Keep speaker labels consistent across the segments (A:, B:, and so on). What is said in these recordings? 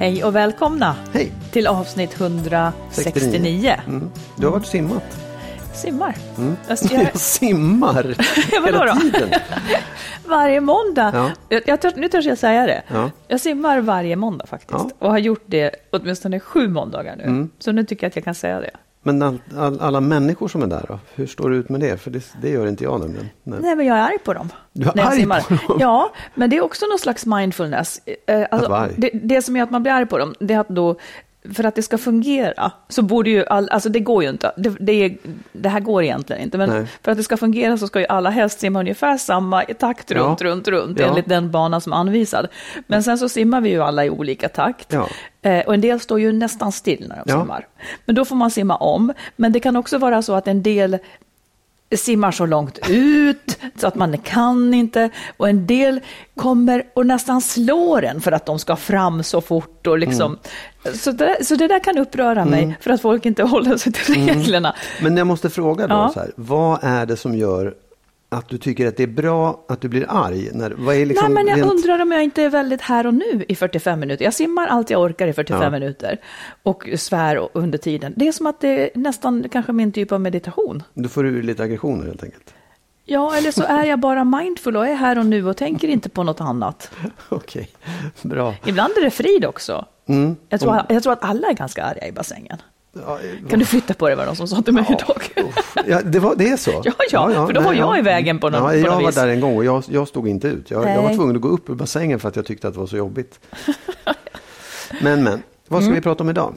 A: Hej och välkomna
B: Hej!
A: till avsnitt 169.
B: Mm. Du har varit och simmat.
A: Simmar.
B: Mm.
A: Alltså, jag,
B: Jag simmar hela tiden.
A: varje måndag.
B: Ja.
A: Jag, jag törs, nu törs jag säga det.
B: Ja.
A: Jag simmar varje måndag faktiskt.
B: Ja.
A: Och har gjort det åtminstone sju måndagar nu.
B: Mm.
A: Så nu tycker jag att jag kan säga det.
B: Men all, all, alla människor som är där då? Hur står du ut med det? För det, det gör inte jag nämligen. Nej.
A: Nej, men jag är arg på dem.
B: Du är arg på dem?
A: Ja, men det är också någon slags mindfulness. Eh, Alltså,
B: vara arg?
A: det, det som gör att man blir arg på dem, det är att då för att det ska fungera så borde ju all, alltså det går ju inte, det, det, det här går egentligen inte, men
B: Nej.
A: för att det ska fungera så ska ju alla helst simma ungefär samma takt runt,
B: Ja.
A: runt, runt,
B: Ja.
A: enligt den bana som är anvisad. Men sen så simmar vi ju alla i olika takt.
B: Ja.
A: Eh, och en del står ju nästan still när de simmar. Men då får man simma om. Men det kan också vara så att en del simmar så långt ut så att man kan inte. Och en del kommer och nästan slår en för att de ska fram så fort. Och liksom. så, det, så det där kan uppröra mig för att folk inte håller sig till reglerna.
B: Men jag måste fråga då,
A: Ja.
B: så här, vad är det som gör att du tycker att det är bra att du blir arg? När, vad är liksom
A: Nej, men jag
B: rent-
A: undrar om jag inte är väldigt här och nu i 45 minuter. Jag simmar allt jag orkar i 45
B: Ja.
A: minuter och svär under tiden. Det är som att det är nästan kanske min typ av meditation.
B: Då får du lite aggressioner helt enkelt.
A: Ja, eller så är jag bara mindful och är här och nu och tänker inte på något annat.
B: Okej, bra.
A: Ibland är det frid också.
B: Mm.
A: Jag, tror, jag tror att alla är ganska arga i bassängen.
B: Ja, eh,
A: Kan du flytta på det var någon som sa till mig idag.
B: Ja, det, var, det är så?
A: Ja, ja, för då var jag i vägen på något-
B: ja,
A: på
B: Jag var
A: vis.
B: där en gång och jag, jag stod inte ut. Jag, jag var
A: Nej.
B: tvungen att gå upp ur bassängen för att jag tyckte att det var så jobbigt. Men, men, vad ska
A: Mm.
B: vi prata om idag?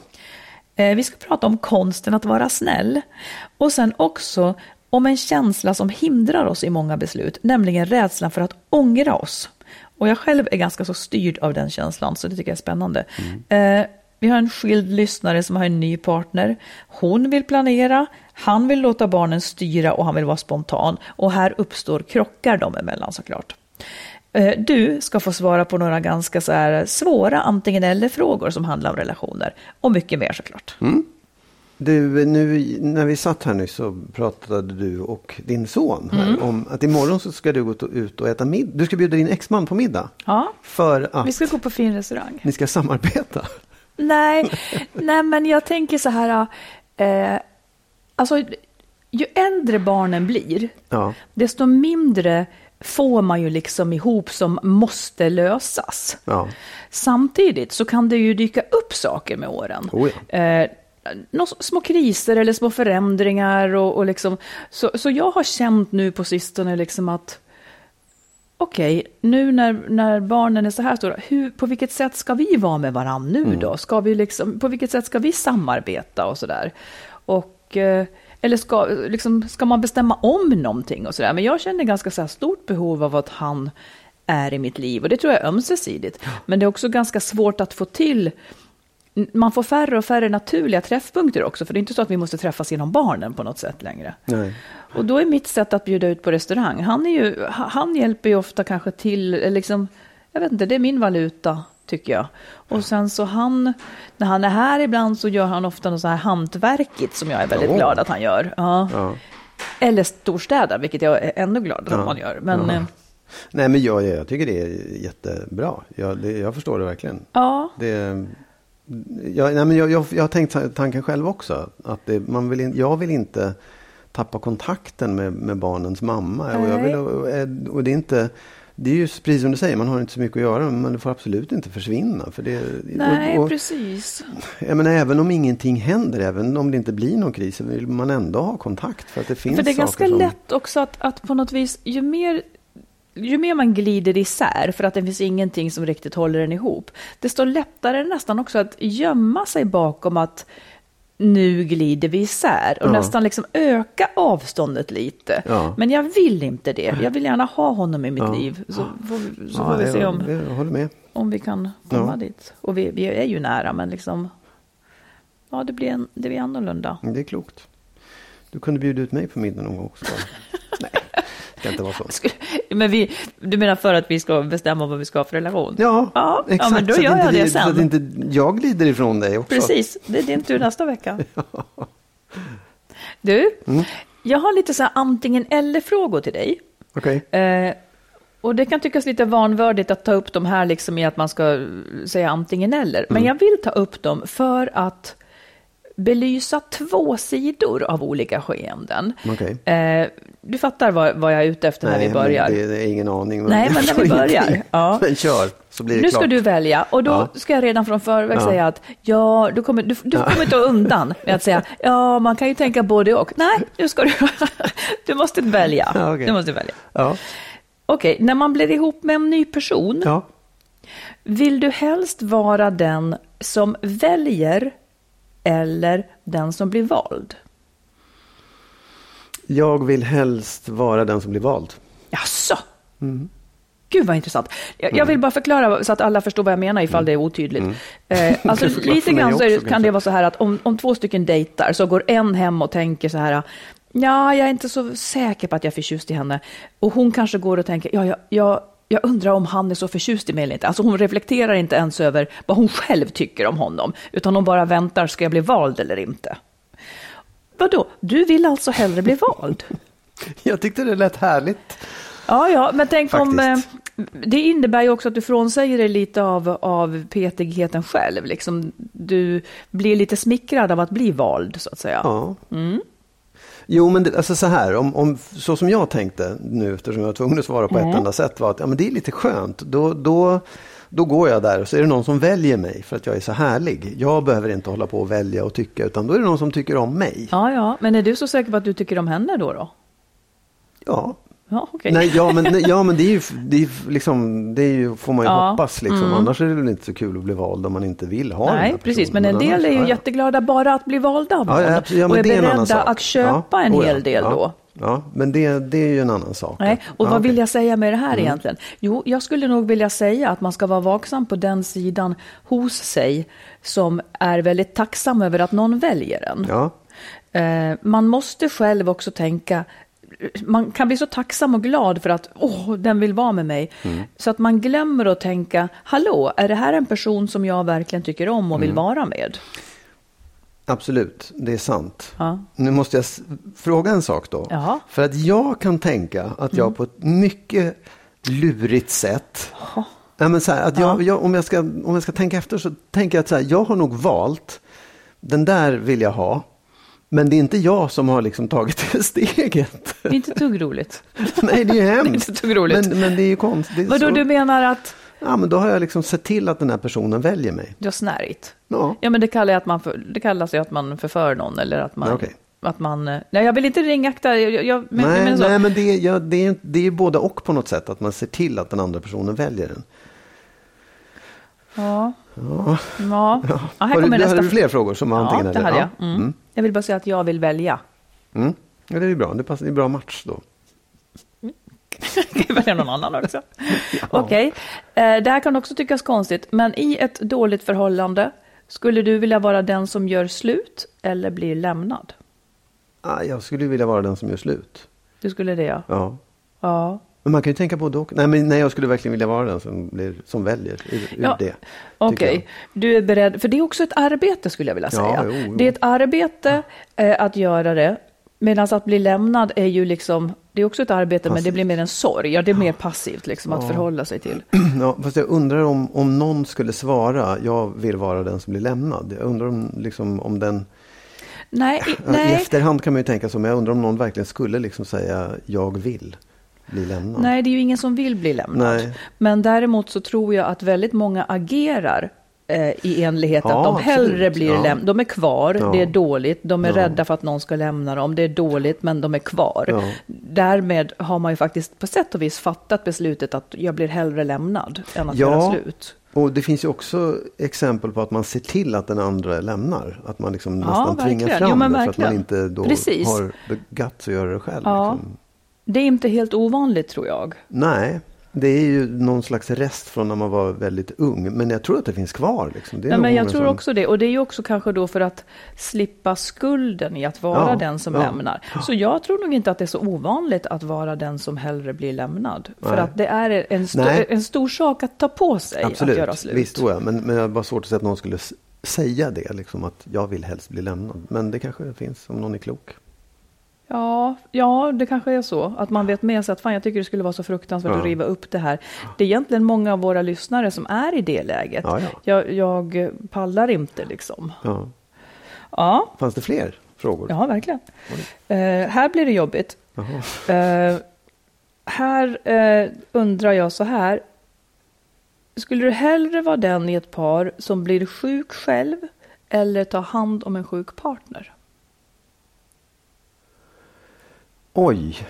A: Eh, Vi ska prata om konsten att vara snäll. Och sen också om en känsla som hindrar oss i många beslut, nämligen rädslan för att ångra oss. Och jag själv är ganska så styrd av den känslan, så det tycker jag är spännande. Eh, vi har en skild lyssnare som har en ny partner. Hon vill planera, han vill låta barnen styra och han vill vara spontan. Och här uppstår krockar dem emellan såklart. Eh, Du ska få svara på några ganska så här svåra antingen eller-frågor som handlar om relationer. Och mycket mer såklart.
B: Du, nu, när vi satt här nyss så pratade du och din son här
A: Mm.
B: om att imorgon så ska du gå ut och äta middag. Du ska bjuda din exman på middag.
A: Ja,
B: För att
A: vi ska gå på fin restaurang.
B: ni ska samarbeta.
A: Nej, nej, men jag tänker så här. Eh, alltså, ju äldre barnen blir,
B: Ja,
A: desto mindre får man ju liksom ihop som måste lösas.
B: ja.
A: Samtidigt så kan det ju dyka upp saker med åren.
B: Oh ja.
A: eh, små kriser eller små förändringar. Och, och liksom, så, så jag har känt nu på sistone liksom att okej, nu när, när barnen är så här stora, hur, på vilket sätt ska vi vara med varandra nu då? Ska vi liksom, på vilket sätt ska vi samarbeta och sådär? Och, eh, eller ska, liksom, ska man bestämma om någonting och sådär? Men jag känner ganska så stort behov av att han är i mitt liv och det tror jag är ömsesidigt. Men det är också ganska svårt att få till man får färre och färre naturliga träffpunkter också, för det är inte så att vi måste träffas genom barnen på något sätt längre.
B: Nej.
A: Och då är mitt sätt att bjuda ut på restaurang, han, är ju, han hjälper ju ofta kanske till, eller liksom, jag vet inte, det är min valuta. tycker jag. Och sen så han, när han är här ibland så gör han ofta något så här hantverkigt som jag är väldigt
B: Åh.
A: glad att han gör. Ja.
B: Ja.
A: Eller storstädar, vilket jag är ännu gladare om han gör. Men
B: Ja.
A: eh,
B: Nej, men jag, jag tycker det är jättebra. Jag, det, jag förstår det verkligen.
A: ja,
B: Det, jag, nej, men jag, jag, jag har tänkt tanken själv också. Att det, man vill in, jag vill inte tappa kontakten med, med barnens mamma. Och, jag vill, och, och det är inte... Det är ju precis som du säger, man har inte så mycket att göra. Men det får absolut inte försvinna. För det,
A: nej,
B: och, och,
A: precis.
B: jag menar, även om ingenting händer, även om det inte blir någon kris, så vill man ändå ha kontakt. För att det finns
A: För det är ganska
B: som,
A: lätt också att, att på något vis, ju mer, ju mer man glider isär, för att det finns ingenting som riktigt håller en ihop, desto lättare är det nästan också att gömma sig bakom att nu glider vi isär och
B: Ja.
A: nästan liksom öka avståndet lite.
B: Ja.
A: Men jag vill inte det. Jag vill gärna ha honom i mitt
B: Ja.
A: liv. Så får, vi- så får vi se om, om vi kan komma dit. Och vi, vi är ju nära, men liksom, ja, det blir, en, det blir annorlunda.
B: Det är klokt. Du kunde bjuda ut mig på middag någon gång också. Det ska inte vara så.
A: Men vi, du menar för att vi ska bestämma vad vi ska ha för relation?
B: Ja,
A: ja,
B: exakt.
A: ja men då gör jag det
B: vi- Så att
A: sen.
B: inte jag glider ifrån dig också.
A: Precis, det är din tur nästa vecka. Du,
B: Mm.
A: jag har lite så här antingen eller-frågor till dig.
B: Okej.
A: Eh, och det kan tyckas lite vanvördigt att ta upp de här liksom i att man ska eh, säga antingen eller. Men
B: Mm.
A: jag vill ta upp dem för att belysa två sidor av olika skeenden.
B: Okej.
A: Eh, du fattar vad, vad jag är ute efter när vi börjar.
B: Det, det är ingen aning.
A: Nej, men när vi börjar, ja.
B: Men kör, så blir det
A: Nu
B: klart.
A: ska du välja och då
B: Ja.
A: ska jag redan från förväg
B: Ja.
A: säga att ja, du kommer, du, du kommer inte undan med att säga ja, man kan ju tänka både och. Nej, nu ska du, du måste välja.
B: Ja, okej.
A: Du måste välja.
B: Ja.
A: Okej, när man blir ihop med en ny person, vill du helst vara den som väljer eller den som blir vald?
B: Jag vill helst vara den som blir vald.
A: Jaså?
B: Mm.
A: Gud vad intressant. Jag, jag vill bara förklara så att alla förstår vad jag menar ifall det är otydligt. Eh, alltså,
B: Mm.
A: lite grann
B: också,
A: kan
B: kanske.
A: det vara så här att om, om två stycken dejtar så går en hem och tänker så här, ja, jag är inte så säker på att jag är förtjust i henne. Och hon kanske går och tänker, ja, jag, jag, jag undrar om han är så förtjust i mig eller inte. Alltså hon reflekterar inte ens över vad hon själv tycker om honom, utan hon bara väntar, ska jag bli vald eller inte? Vadå, du vill alltså hellre bli vald?
B: Jag tyckte det lät härligt.
A: Ja, ja, men tänk om... Eh,
B: Faktiskt.
A: det innebär ju också att du frånsäger dig lite av, av petigheten själv. Liksom, du blir lite smickrad av att bli vald, så att säga.
B: Ja.
A: Mm.
B: Jo, men det, alltså så här, om, om, så som jag tänkte nu, eftersom jag var tvungen att svara på
A: Mm.
B: ett enda sätt, var att ja, men det är lite skönt. Då, då, då går jag där och så är det någon som väljer mig för att jag är så härlig. Jag behöver inte hålla på och välja och tycka, utan då är det någon som tycker om mig.
A: Ja, ja, men är du så säker på att du tycker om henne då? då?
B: Ja,
A: Ja, okej.
B: Nej, ja, men, nej, ja, men det är ju, det är liksom, det är ju, får man ju
A: Ja,
B: hoppas. Liksom. Annars är det väl inte så kul att bli vald om man inte vill ha den här
A: Nej, precis. Men en del
B: annars-
A: är ju
B: ja,
A: jätteglada bara att bli valda av någon.
B: ja, ja,
A: och är
B: är
A: beredda
B: sak.
A: att köpa en
B: oh
A: hel del då.
B: Ja, men det, det är ju en annan sak.
A: Nej, och
B: ja,
A: vad
B: okej.
A: vill jag säga med det här
B: Mm.
A: egentligen? Jo, jag skulle nog vilja säga att man ska vara vaksam på den sidan hos sig som är väldigt tacksam över att någon väljer en.
B: Ja,
A: Eh, man måste själv också tänka, man kan bli så tacksam och glad för att åh, den vill vara med mig.
B: Mm.
A: Så att man glömmer att tänka, hallå, är det här en person som jag verkligen tycker om och vill
B: Mm.
A: vara med?
B: absolut. Det är sant.
A: Ja.
B: Nu måste jag fråga en sak då.
A: Jaha. Mm.
B: För att jag kan tänka att jag på ett mycket lurigt sätt Nej, men så här, att jag, jag, om, jag ska, om jag ska tänka efter så tänker jag att så här, jag har nog valt, den där vill jag ha. Men det är inte jag som har liksom tagit det steget.
A: Det är inte ett dugg roligt.
B: Nej, det är ju hemskt.
A: inte ett dugg roligt.
B: Men, men det är ju konstigt.
A: Vadå, du menar att
B: Ja, men då har jag liksom sett till att den här personen väljer mig.
A: du har snärjt?
B: Ja,
A: Ja, men det, kallar jag att man för, det kallas ju att man förför någon eller att man...
B: Okej.
A: Att man eh, nej, jag vill inte ringakta, jag, jag, men,
B: nej,
A: men
B: nej, men det, är- ja, det, är, det är både och på något sätt. Att man ser till att den andra personen väljer den.
A: Ja.
B: Ja.
A: Ja. ja, här
B: Har du,
A: kommer nästa
B: hade du fler frågor som
A: Ja, det hade jag.
B: Ja.
A: Mm.
B: Mm.
A: Jag vill bara säga att jag vill välja.
B: Mm. Ja, det är bra. Det, passar, det är bra match då.
A: Kan jag välja någon annan också? Okej, eh, det här kan också tyckas konstigt, men i ett dåligt förhållande, skulle du vilja vara den som gör slut eller blir lämnad?
B: Ah, jag skulle vilja vara den som gör slut.
A: Du skulle det, ja.
B: Ja.
A: Ja,
B: Men man kan ju tänka både och. Nej, men nej, jag skulle verkligen vilja vara den som, blir, som väljer ur, ur
A: Ja,
B: det.
A: Okej,
B: jag.
A: du är beredd, för det är också ett arbete skulle jag vilja
B: Ja,
A: säga.
B: jo, jo.
A: Det är ett arbete eh, att göra det, medan att bli lämnad är ju liksom, det är också ett arbete men det blir mer en sorg, ja det är mer passivt liksom att förhålla sig till.
B: Ja, fast jag undrar om, om någon skulle svara, jag vill vara den som blir lämnad. Jag undrar om, liksom, om den...
A: Nej, i,
B: Ja, I
A: nej,
B: efterhand kan man ju tänka så, men jag undrar om någon verkligen skulle liksom säga, jag vill bli lämnad.
A: nej, det är ju ingen som vill bli lämnad.
B: Nej.
A: Men däremot så tror jag att väldigt många agerar eh, i enlighet
B: Ja,
A: att de hellre
B: absolut.
A: blir
B: Ja.
A: lämnade. De är kvar,
B: Ja.
A: det är dåligt, de är
B: Ja.
A: rädda för att någon ska lämna dem, det är dåligt men de är kvar. Därmed har man ju faktiskt på sätt och vis fattat beslutet att jag blir hellre lämnad än att göra slut.
B: Och det finns ju också exempel på att man ser till att den andra lämnar. Att man liksom
A: Ja,
B: nästan tvingar
A: verkligen.
B: fram
A: Jo,
B: det för att man inte då
A: Precis.
B: har guts att göra det själv.
A: Ja.
B: Liksom.
A: Det är inte helt ovanligt tror jag.
B: Nej, det är ju någon slags rest från när man var väldigt ung. Men jag tror att det finns kvar. Liksom. Det är
A: Nej, men jag tror
B: som-
A: också det. Och det är ju också kanske då för att slippa skulden i att vara
B: Ja,
A: den som
B: ja.
A: lämnar. Så jag tror nog inte att det är så ovanligt att vara den som hellre blir lämnad. För
B: Nej.
A: att det är en, sto-
B: Nej.
A: en stor sak att ta på sig att göra
B: Absolut,
A: slut.
B: visst tror jag. Men, men har bara svårt att se att någon skulle säga det. Liksom, att jag vill helst bli lämnad. Men det kanske finns om någon är klok.
A: Ja, ja, det kanske är så. Att man vet med sig att fan, jag tycker det skulle vara så fruktansvärt
B: Ja.
A: att riva upp det här. Det är egentligen många av våra lyssnare som är i det läget.
B: Ja, ja.
A: Jag, jag pallar inte liksom.
B: Ja.
A: Ja,
B: Fanns det fler frågor?
A: ja verkligen. Eh, här blir det jobbigt. Eh, här eh, undrar jag så här. Skulle du hellre vara den i ett par som blir sjuk själv eller ta hand om en sjuk partner?
B: Oj,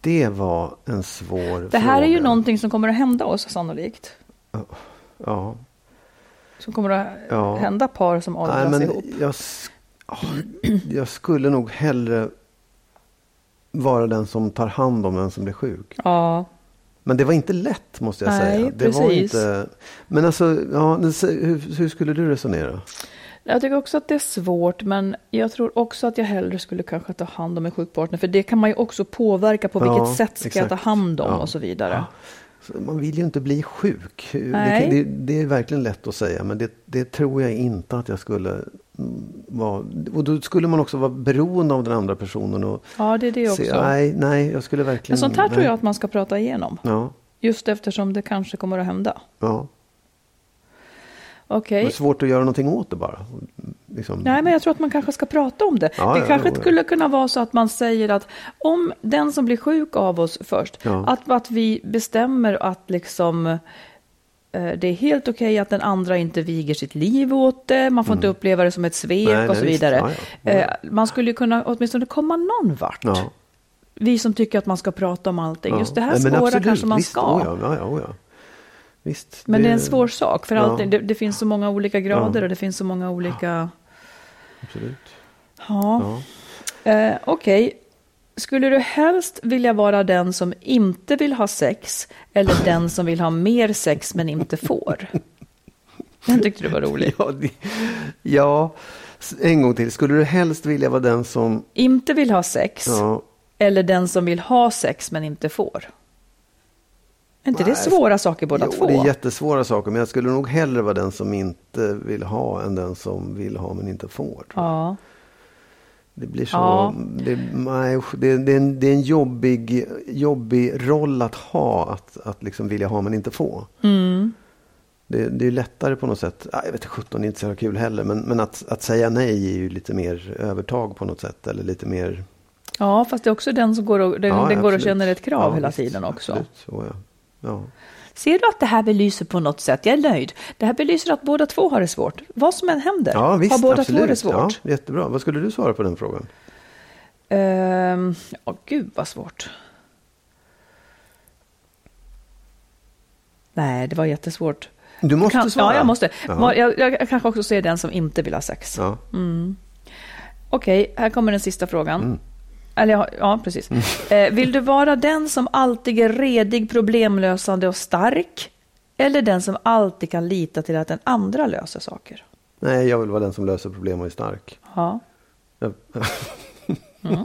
B: det var en svår
A: Det här är ju
B: fråga.
A: någonting som kommer att hända oss sannolikt.
B: Ja.
A: Som kommer att
B: Ja.
A: hända par som
B: Nej,
A: åldras
B: men
A: ihop.
B: jag, jag skulle nog hellre vara den som tar hand om den som blir sjuk.
A: Ja,
B: Men det var inte lätt måste jag
A: Nej,
B: säga. Det var
A: precis.
B: inte... Men alltså, ja, hur, hur skulle du resonera?
A: Jag tycker också att det är svårt, men jag tror också att jag hellre skulle kanske ta hand om en sjuk partner, för det kan man ju också påverka på
B: Ja,
A: vilket sätt ska jag ta
B: exakt.
A: hand om
B: Ja.
A: och så vidare.
B: Så Man vill ju inte bli sjuk. Det,
A: Nej.
B: kan- det, det är verkligen lätt att säga, men det, det tror jag inte att jag skulle mm, vara. Och då skulle man också vara beroende av den andra personen. Och
A: Ja, det är det
B: se,
A: också.
B: nej, nej, jag skulle verkligen...
A: Men sånt här tror
B: nej.
A: jag att man ska prata igenom,
B: Ja,
A: just eftersom det kanske kommer att hända.
B: ja.
A: Okej.
B: Det är svårt att göra någonting åt det bara. Liksom.
A: Nej, men jag tror att man kanske ska prata om det.
B: Ja,
A: det
B: ja,
A: kanske
B: ja.
A: skulle kunna vara så att man säger att om den som blir sjuk av oss först, att, att vi bestämmer att liksom eh, det är helt okej att den andra inte viger sitt liv åt det, man får inte uppleva det som ett svek
B: Mm. Nej,
A: och
B: nej,
A: så vidare.
B: Ja, ja.
A: Eh, Man skulle ju kunna åtminstone komma någon vart.
B: Ja.
A: Vi som tycker att man ska prata om allting.
B: Ja.
A: Just det här
B: Nej,
A: svåra
B: absolut,
A: kanske man
B: visst,
A: ska.
B: Oh ja, ja, ja, oh. Visst,
A: Men det är en svår sak, för
B: Ja.
A: allting, det, det finns så många olika grader
B: Ja.
A: och det finns så många olika...
B: Absolut.
A: Ja.
B: Ja.
A: Eh, Okej. Skulle du helst vilja vara den som inte vill ha sex eller den som vill ha mer sex men inte får? Den tyckte du var rolig.
B: Ja, det, ja, en gång till. Skulle du helst vilja vara den som...
A: Inte vill ha sex
B: Ja,
A: eller den som vill ha sex men inte får? Är inte det svåra saker båda
B: jo,
A: två?
B: det är jättesvåra saker. Men jag skulle nog hellre vara den som inte vill ha än den som vill ha men inte får.
A: Ja.
B: Det blir så...
A: Ja.
B: Det, nej, det, det, är en, det är en jobbig, jobbig roll att ha. Att, att liksom vilja ha men inte få.
A: Mm.
B: Det, det är lättare på något sätt. Ja, Jag vet inte, 17 är inte så kul heller. Men, men att, att säga nej är ju lite mer övertag på något sätt. Eller lite mer...
A: ja, fast det är också den som går och, den,
B: Ja,
A: den går och känner ett krav
B: Ja,
A: hela
B: visst,
A: tiden också.
B: Absolut, så ja. Ja.
A: Ser du att det här belyser på något sätt? Jag är nöjd. Det här belyser att båda två har det svårt. Vad som än händer
B: Ja, visst,
A: har båda
B: absolut.
A: två det svårt.
B: Ja, jättebra. Vad skulle du svara på den frågan?
A: Ehm, ja, gud vad svårt. Nej, det var jättesvårt.
B: Du måste
A: kan,
B: svara.
A: Ja, jag måste.
B: Ja.
A: Jag, jag kanske också ser den som inte vill ha sex.
B: Ja.
A: Okej, här kommer den sista frågan.
B: Mm.
A: Eller ja, precis. Eh, vill du vara den som alltid är redig, problemlösande och stark? Eller den som alltid kan lita till att den andra löser saker?
B: Nej, jag vill vara den som löser problem och är stark.
A: Ja.
B: Jag...
A: Mm.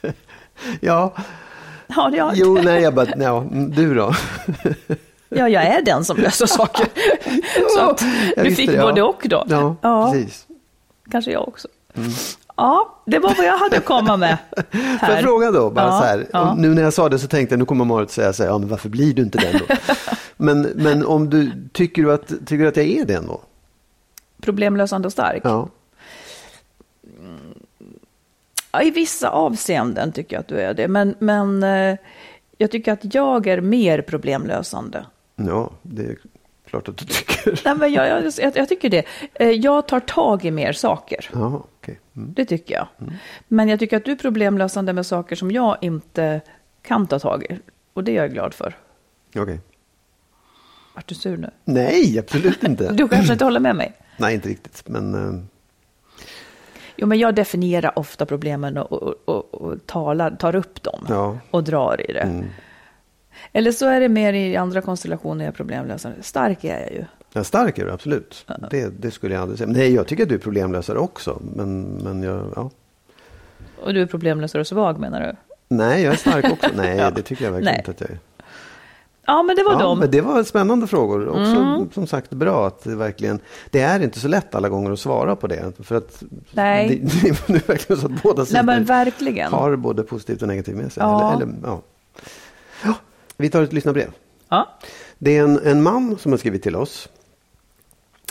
B: ja,
A: Ja, har
B: Jo, nej, jag bara, ja, du då?
A: Ja, jag är den som löser saker. Så att
B: jag
A: du fick
B: det, ja.
A: både och då.
B: Ja,
A: ja
B: precis.
A: kanske jag också. Ja, det var vad jag hade att komma med
B: Får jag fråga då, bara
A: Ja,
B: så här,
A: ja.
B: nu när jag sa det så tänkte jag, nu kommer Marit säga så här, ja men varför blir du inte den då? men, men om du, tycker du att, tycker du att jag är det ändå?
A: Problemlösande och stark.
B: Ja.
A: Ja, I vissa avseenden tycker jag att du är det. Men, men eh, jag tycker att jag är mer problemlösande.
B: Ja, det är klart att du tycker.
A: Nej, men jag, jag, jag, jag tycker det. Eh, Jag tar tag i mer saker.
B: Ja, okej. Mm.
A: Det tycker jag. Men jag tycker att du är problemlösande med saker som jag inte kan ta tag i. Och det är jag glad för.
B: Okej.
A: Vart du sur nu?
B: Nej, absolut inte.
A: Du kanske inte håller med mig?
B: Nej, inte riktigt, men eh,
A: Jo, men jag definierar ofta problemen och, och, och, och talar, tar upp dem
B: ja.
A: och drar i det.
B: Mm.
A: Eller så är det mer i andra konstellationer jag är problemlösande. Stark är jag ju.
B: Ja, stark är du, absolut. Det, det skulle jag aldrig säga. Nej, jag tycker att du är problemlösare också. Men, men jag, ja.
A: Och du är problemlösare och svag menar du?
B: Nej, jag är stark också. Nej,
A: Ja.
B: det tycker jag verkligen
A: Nej.
B: inte att jag är.
A: Ja, men det var
B: Ja,
A: dem.
B: men det var spännande frågor. Också
A: Mm.
B: som sagt bra att det verkligen, det är inte så lätt alla gånger att svara på det. För att
A: Nej.
B: Det, det är verkligen så att båda sidor har både positivt och negativt med sig.
A: Ja.
B: Eller, eller, ja. Ja, vi tar ett lyssnarbrev.
A: Ja.
B: Det är en, en man som har skrivit till oss.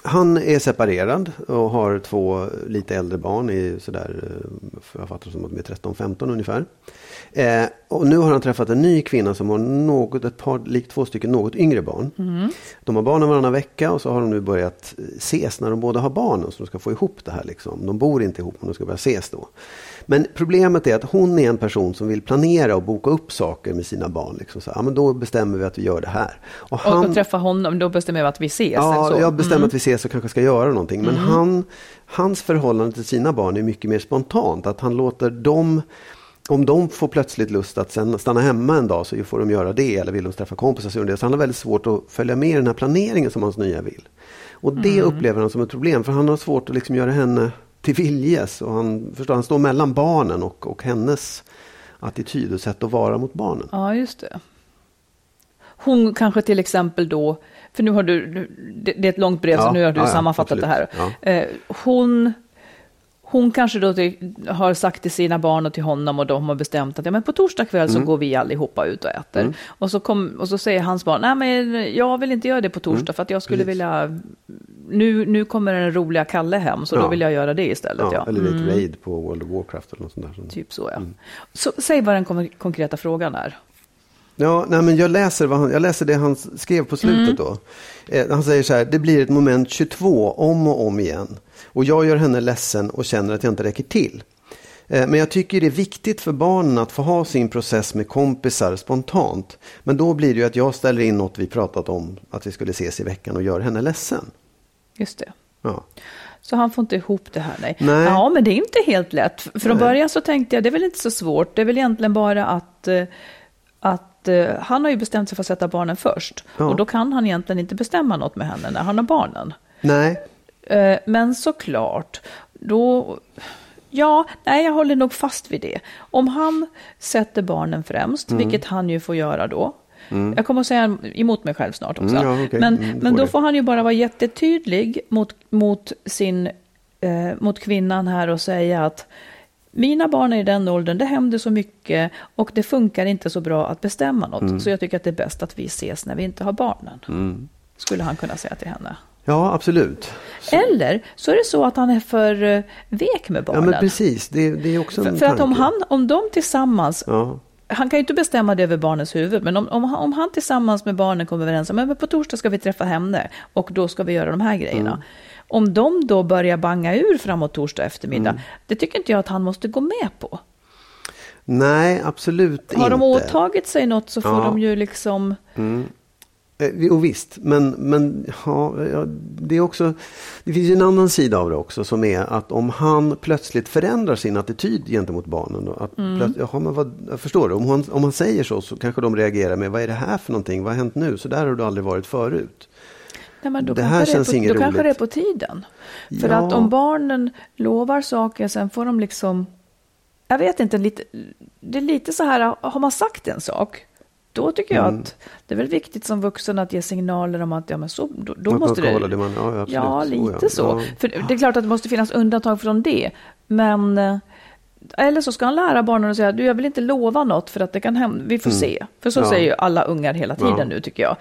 B: Han är separerad och har två lite äldre barn i sådär, eh, jag fattar som att de är 13-15 ungefär. Eh, och nu har han träffat en ny kvinna som har något, ett par, likt två stycken något yngre barn. De har barnen varannan vecka och så har de nu börjat ses när de båda har barnen så de ska få ihop det här. Liksom. De bor inte ihop men de ska börja ses då. Men problemet är att hon är en person som vill planera och boka upp saker med sina barn. Liksom. Så, ja, men då bestämmer vi att vi gör det här. Och han-
A: och träffa honom, då bestämmer vi att vi ses.
B: Ja,
A: så.
B: jag bestämmer att vi ses och kanske ska göra någonting. Men han, hans förhållande till sina barn är mycket mer spontant. Att han låter dem, om de får plötsligt lust att sen stanna hemma en dag så får de göra det. Eller vill de träffa kompisar så gör de det. Så han har väldigt svårt att följa med i den här planeringen som hans nya vill. Och det upplever han som ett problem. För han har svårt att liksom göra henne till viljes. Och han, förstår, han står mellan barnen och, och hennes attityd och sätt att vara mot barnen.
A: Ja, just det. Hon kanske till exempel då, för nu har du, det det är ett långt brev så
B: Ja,
A: nu har du
B: ja, ja,
A: sammanfattat
B: absolut.
A: det här. Eh, hon, hon kanske då till, har sagt till sina barn och till honom och de har bestämt att ja, men på torsdag kväll
B: Mm.
A: så går vi allihopa ut och äter. Och, så kom, och så säger hans barn, nej men jag vill inte göra det på torsdag för att jag skulle
B: Mm. Precis.
A: vilja, nu, nu kommer den roliga Kalle hem så
B: Ja.
A: då vill jag göra det istället.
B: Ja,
A: Ja,
B: Eller ett raid på World of Warcraft eller något sånt där.
A: Typ så ja.
B: Mm.
A: Så säg vad den kon- konkreta frågan är.
B: Ja, nej, men jag, läser vad han, jag läser det han skrev på slutet då. Eh, han säger så här, det blir ett moment 22 om och om igen. Och jag gör henne ledsen och känner att jag inte räcker till. Eh, men jag tycker det är viktigt för barnen att få ha sin process med kompisar spontant. Men då blir det ju att jag ställer in något vi pratat om, att vi skulle ses i veckan och gör henne ledsen.
A: Just det.
B: Ja,
A: Så han får inte ihop det här, nej.
B: Nej.
A: Ja, men det är inte helt lätt. Från
B: Nej.
A: början så tänkte jag, det är väl inte så svårt. Det är väl egentligen bara att, eh, att eh, han har ju bestämt sig för att sätta barnen först.
B: Ja.
A: Och då kan han egentligen inte bestämma något med henne när han har barnen.
B: nej,
A: Men såklart, då... Ja, nej, jag håller nog fast vid det. Om han sätter barnen främst,
B: Mm.
A: vilket han ju får göra då. Jag kommer att säga emot mig själv snart också.
B: Mm, ja, okej.
A: Men,
B: Mm,
A: men då
B: det.
A: får han ju bara vara jättetydlig mot, mot, sin, eh, mot kvinnan här och säga att mina barn är i den åldern, det händer så mycket och det funkar inte så bra att bestämma något.
B: Mm.
A: Så jag tycker att det är bäst att vi ses när vi inte har barnen. Skulle han kunna säga till henne.
B: Ja absolut.
A: Eller så är det så att han är för eh, vek med
B: Ja
A: barnen.
B: men precis, det, det är också en
A: för, för att om, han, om de tillsammans,
B: Ja,
A: han kan ju inte bestämma det över barnens huvud, men om, om, han- om han tillsammans med barnen kommer överens om men på torsdag ska vi träffa henne och då ska vi göra de här grejerna.
B: Mm.
A: Om de då börjar banga ur framåt torsdag eftermiddag,
B: Mm.
A: det tycker inte jag att han måste gå med på.
B: nej, absolut
A: Har
B: inte.
A: de åtagit sig något så får
B: Ja.
A: de ju liksom...
B: Eh, Och visst, men, men ja, ja, det är också, det finns ju en annan sida av det också som är att om han plötsligt förändrar sin attityd gentemot barnen. Då, att
A: Mm.
B: plötsligt, jaha, men vad, jag förstår du, om han, om han säger så så kanske de reagerar med vad är det här för någonting, vad har hänt nu, så där har du aldrig varit förut.
A: Nej,
B: Det här
A: är
B: känns
A: på,
B: inget
A: Då kanske det är
B: roligt.
A: på tiden. För
B: Ja.
A: att om barnen lovar saker, sen får de liksom jag vet inte, lite, det är lite så här, har man sagt en sak, då tycker jag
B: Mm.
A: att det är väl viktigt som vuxen att ge signaler om att ja, men så, då, då måste det...
B: det man- ja, absolut.
A: ja, lite
B: ja.
A: så.
B: Ja.
A: För det är klart att det måste finnas undantag från det. Men eh, eller så ska han lära barnen att säga, du jag vill inte lova något för att det kan hända, vi får se. För så
B: Mm.
A: Säger ju alla ungar hela tiden nu tycker jag.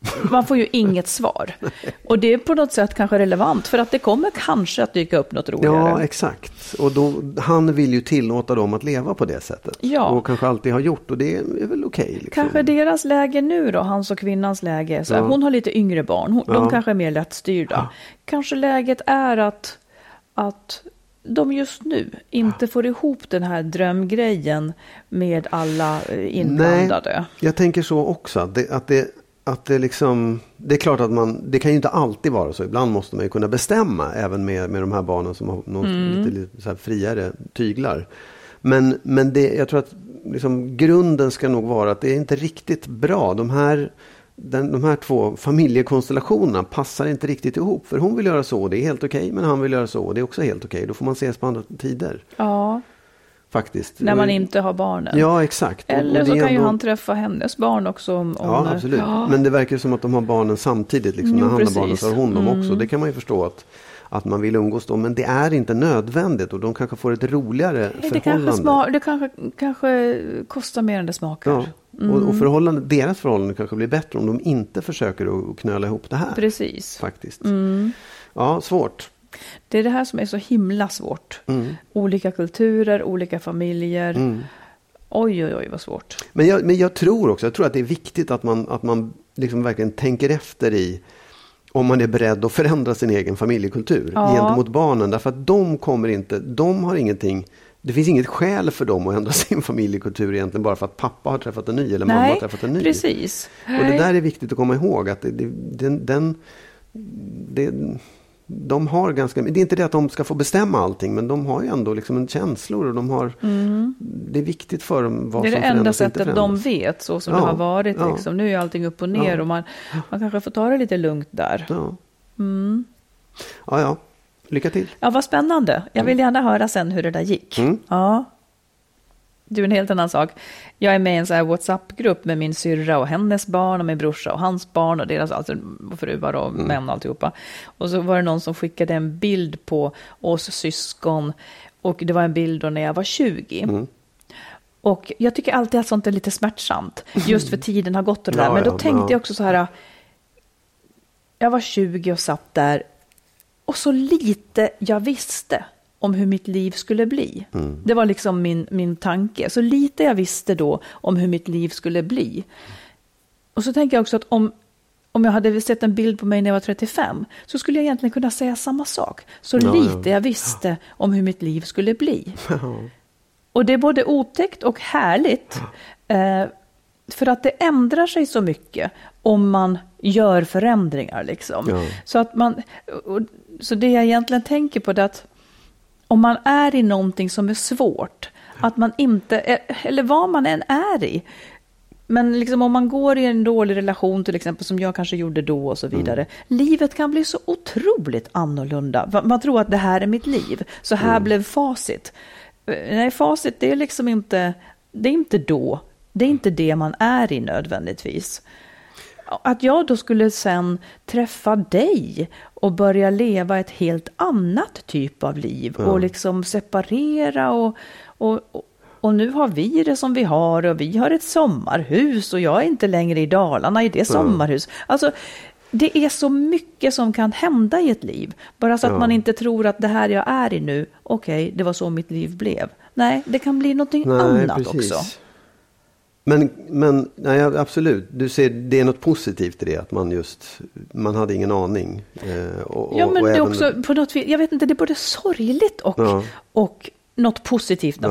B: Ja.
A: Man får ju inget svar. Och det är på något sätt kanske relevant för att det kommer kanske att dyka upp något roligare.
B: Ja, exakt. Och då, han vill ju tillåta dem att leva på det sättet.
A: Ja.
B: Och kanske alltid har gjort. Och det är väl okej. liksom.
A: Kanske deras läge nu då, hans och kvinnans läge. Så
B: Ja.
A: Hon har lite yngre barn, hon,
B: Ja.
A: de kanske är mer lättstyrda. Kanske läget är att, att de just nu inte får ihop den här drömgrejen med alla eh, inblandade.
B: Nej, jag tänker så också. Att det, att det, att det liksom, det är klart att man, det kan ju inte alltid vara så. Ibland måste man ju kunna bestämma även med, med de här barnen som har någon,
A: Mm.
B: lite, lite friare tyglar. Men, men det, jag tror att liksom, grunden ska nog vara att det är inte riktigt bra. De här, den, de här två familjekonstellationerna passar inte riktigt ihop. För hon vill göra så och det är helt okej. men han vill göra så och det är också helt okej. Då får man ses på andra tider.
A: Ja,
B: Faktiskt.
A: när man
B: Och-
A: inte har barnen.
B: Ja, exakt. Och-
A: Eller
B: och
A: så
B: det
A: kan ju
B: ändå-
A: han träffa hennes barn också. Om, om
B: Ja, absolut. Men det verkar ju som att de har barnen samtidigt. Liksom.
A: Jo,
B: När han
A: precis.
B: har barnen så har hon dem också.
A: Mm.
B: Det kan man ju förstå att, att man vill umgås då. Men det är inte nödvändigt och de kanske får ett roligare
A: det
B: förhållande.
A: kanske, sma, det kanske, kanske kostar mer än det smakar.
B: Ja. Och,
A: Mm.
B: och förhållande, deras förhållande kanske blir bättre om de inte försöker att knöla ihop det här.
A: Precis.
B: Faktiskt.
A: Mm.
B: Ja, svårt.
A: Det är det här som är så himla svårt.
B: Mm.
A: Olika kulturer, olika familjer.
B: Mm.
A: Oj, oj, oj vad svårt.
B: Men jag, men jag tror också jag tror att det är viktigt att man, att man liksom verkligen tänker efter i om man är beredd att förändra sin egen familjekultur
A: Ja.
B: gentemot barnen. Därför att de kommer inte, de har ingenting, det finns inget skäl för dem att ändra sin familjekultur egentligen bara för att pappa har träffat en ny eller mamma har
A: Nej,
B: träffat en ny.
A: precis.
B: Och det där är viktigt att komma ihåg att det, det, den, den, det, de har ganska, det är inte det att de ska få bestämma allting men de har ju ändå liksom en känslor och de har, det är viktigt för dem vad
A: Mm. det är
B: som
A: det enda
B: förändras
A: sättet de
B: förändras.
A: vet, så som
B: Ja,
A: det har varit.
B: ja.
A: Liksom. Nu är allting upp och ner
B: Ja.
A: och man, man kanske får ta det lite lugnt där.
B: Ja.
A: Mm.
B: ja, ja. Lycka till.
A: Ja, vad spännande. Jag vill gärna höra sen hur det där gick.
B: Mm.
A: Ja. Du, en helt annan sak. Jag är med i en så här WhatsApp-grupp med min syrra och hennes barn och min brorsa och hans barn och deras alltså, fruar och
B: Mm.
A: män och alltihopa. Och så var det någon som skickade en bild på oss syskon och det var en bild då när jag var 20.
B: Mm.
A: Och jag tycker alltid att sånt är lite smärtsamt, just för tiden har gått och det där. Men då tänkte
B: ja.
A: jag också så här, jag var 20 och satt där och så lite jag visste om hur mitt liv skulle bli.
B: Mm.
A: Det var liksom min, min tanke. Så lite jag visste då om hur mitt liv skulle bli. Och så tänker jag också att om, om jag hade sett en bild på mig när jag var 35 så skulle jag egentligen kunna säga samma sak. Så
B: Ja, ja.
A: lite jag visste om hur mitt liv skulle bli. Och det är både otäckt och härligt. Eh, för att det ändrar sig så mycket om man gör förändringar. Liksom.
B: Ja.
A: Så, att man, och, så det jag egentligen tänker på är att om man är i någonting som är svårt, att man inte, eller vad man än är i, men liksom om man går i en dålig relation till exempel, som jag kanske gjorde då och så vidare. Livet kan bli så otroligt annorlunda. Man tror att det här är mitt liv, så här blev facit. Nej, facit det är liksom inte, det är inte då. Det är inte det man är i nödvändigtvis. Att jag då skulle sen träffa dig och börja leva ett helt annat typ av liv och liksom separera och, och, och, och nu har vi det som vi har och vi har ett sommarhus och jag är inte längre i Dalarna i det sommarhus. Alltså, det är så mycket som kan hända i ett liv. Bara så att
B: Ja.
A: man inte tror att det här jag är i nu, okej, det var så mitt liv blev. Nej, det kan bli någonting annat också.
B: Men, men nej, absolut, du ser, det är något positivt i det att man just, man hade ingen aning. Eh, och,
A: Ja, men
B: och
A: det är
B: även-
A: också på något vis, jag vet inte, det är både sorgligt och,
B: Ja.
A: och något positivt
B: Ja.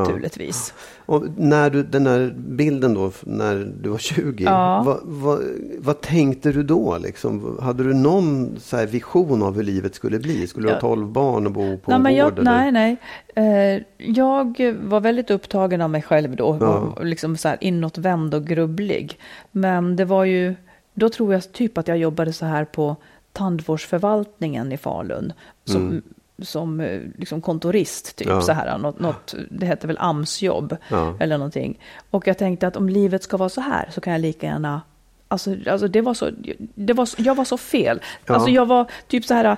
B: Och när du, den här bilden då, när du var 20,
A: Ja.
B: vad, vad, vad tänkte du då? Liksom? Hade du någon vision av hur livet skulle bli? Skulle du ha 12 barn och bo på
A: Nej,
B: en gård?
A: jag,
B: eller?
A: nej, nej. Eh, jag var väldigt upptagen av mig själv då,
B: Ja.
A: och liksom så här inåtvänd och grubblig. Men det var ju, då tror jag typ att jag jobbade så här på tandvårdsförvaltningen i Falun. Som,
B: Mm.
A: Som eh, liksom kontorist, typ
B: Ja.
A: så här, något, något, det heter väl AMS-jobb
B: Ja.
A: eller någonting. Och jag tänkte att om livet ska vara så här så kan jag lika gärna Alltså, alltså det var så, det var, jag var så fel.
B: Ja.
A: Alltså jag var typ så här,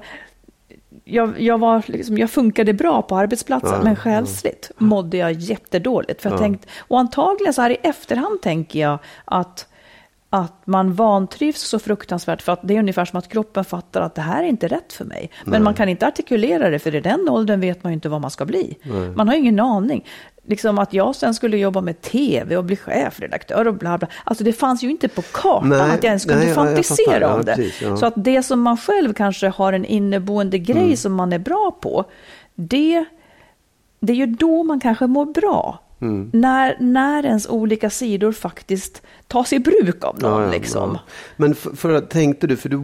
A: jag, jag, var liksom, jag funkade bra på arbetsplatsen,
B: Ja,
A: men själsligt mådde jag jättedåligt. För jag
B: Ja.
A: tänkt, och antagligen så här i efterhand tänker jag att, att man vantrivs så fruktansvärt för att det är ungefär som att kroppen fattar att det här är inte rätt för mig. Men man kan inte artikulera det, för i den åldern vet man ju inte vad man ska bli. Man har ingen aning. Liksom att jag sen skulle jobba med tv och bli chefredaktör och bla bla. Alltså det fanns ju inte på kartan
B: Nej,
A: att jag ens kunde
B: nej, ja, jag
A: fantisera
B: fattar. Ja,
A: om det.
B: precis, ja.
A: Så att det som man själv kanske har en inneboende grej
B: Mm.
A: som man är bra på, det, det är ju då man kanske mår bra.
B: Mm.
A: När, när ens olika sidor faktiskt tas i bruk av någon.
B: Ja, ja,
A: liksom.
B: ja. Men för, för tänkte du, för du,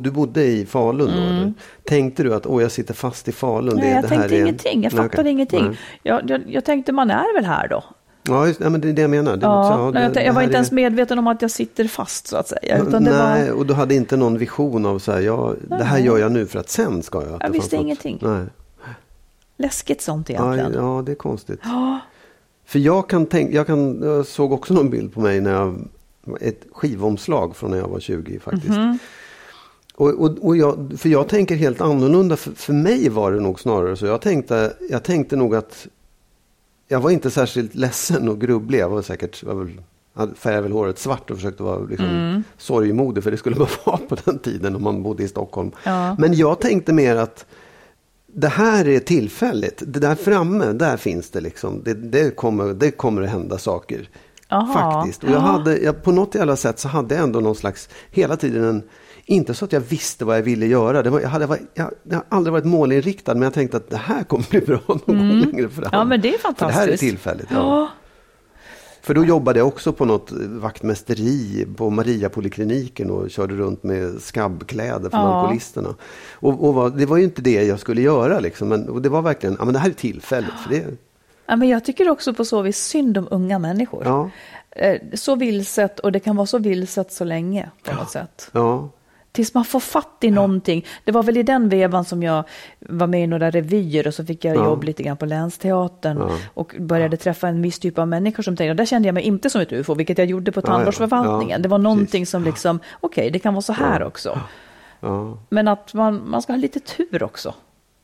B: du bodde i Falun då? eller? Tänkte du att åh, jag sitter fast i Falun?
A: Mm. Nej,
B: det,
A: jag
B: det här
A: tänkte
B: är...
A: ingenting. Jag fattade
B: okej.
A: ingenting. Jag, jag, jag tänkte man är väl här då.
B: Ja, just, ja, men det är det jag menar. Det är
A: Ja,
B: också- ja,
A: jag,
B: det-
A: jag var
B: här
A: inte
B: är-
A: ens medveten om att jag sitter fast så att säga. Utan
B: Nej,
A: var,
B: och du hade inte någon vision av så här, ja, det här gör jag nu för att sen ska jag.
A: Jag visste ingenting.
B: Nej.
A: läskigt sånt
B: Ja,
A: egentligen.
B: ja, det är konstigt. För jag kan tänka, jag, kan, jag såg också någon bild på mig när jag, ett skivomslag från när jag var 20 faktiskt.
A: Mhm.
B: Och, och, och jag, för jag tänker helt annorlunda. För, för mig var det nog snarare så. Jag tänkte, jag tänkte nog att jag var inte särskilt ledsen och grubblig. Jag var säkert, jag väl, färgade väl håret svart och försökte vara liksom
A: Mm.
B: sorgmodig. För det skulle man vara på den tiden om man bodde i Stockholm.
A: Ja.
B: Men jag tänkte mer att det här är tillfälligt. Det där framme, där finns det liksom. Det, det, kommer, det kommer att hända saker.
A: Aha.
B: Faktiskt. Och jag
A: Ja.
B: hade, jag, på något jävla sätt så hade jag ändå någon slags, hela tiden en, inte så att jag visste vad jag ville göra. Det, var, jag, hade, jag, jag har aldrig varit målinriktad, men jag tänkte att det här kommer bli bra någon gång längre fram.
A: Mm. Ja, men det är
B: För det här är
A: fantastiskt.
B: tillfälligt. Ja. För då jobbade jag också på något vaktmästeri på Mariapolikliniken och körde runt med skabbkläder för
A: Ja.
B: alkoholisterna. Och, och var, det var ju inte det jag skulle göra liksom. Men och det var verkligen, ja men det här är tillfälligt. För det,
A: Ja, men jag tycker också på så vis synd om unga människor.
B: ja,
A: Eh, Så vilset, och det kan vara så vilset så länge på något sätt.
B: ja,
A: Tills man får fatt i någonting. Det var väl i den vevan som jag var med i några revyer och så fick jag
B: Ja.
A: jobb lite grann på Länsteatern
B: Ja.
A: och började träffa en viss typ av människor som tänkte, och där kände jag mig inte som ett ufo, vilket jag gjorde på
B: Ja, ja.
A: tandvårdsförvaltningen.
B: Ja,
A: det var någonting
B: precis.
A: som liksom, okej, det kan vara så här också.
B: ja.
A: Men att man, man ska ha lite tur också.